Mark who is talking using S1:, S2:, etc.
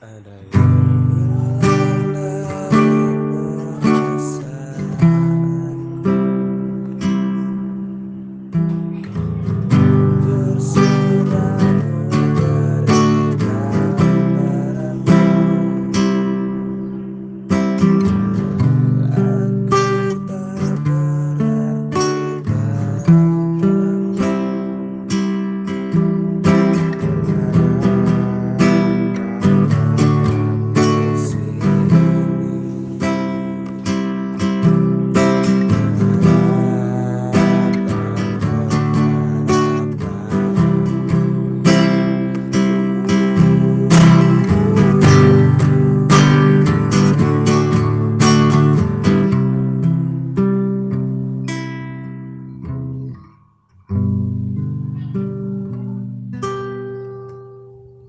S1: And I.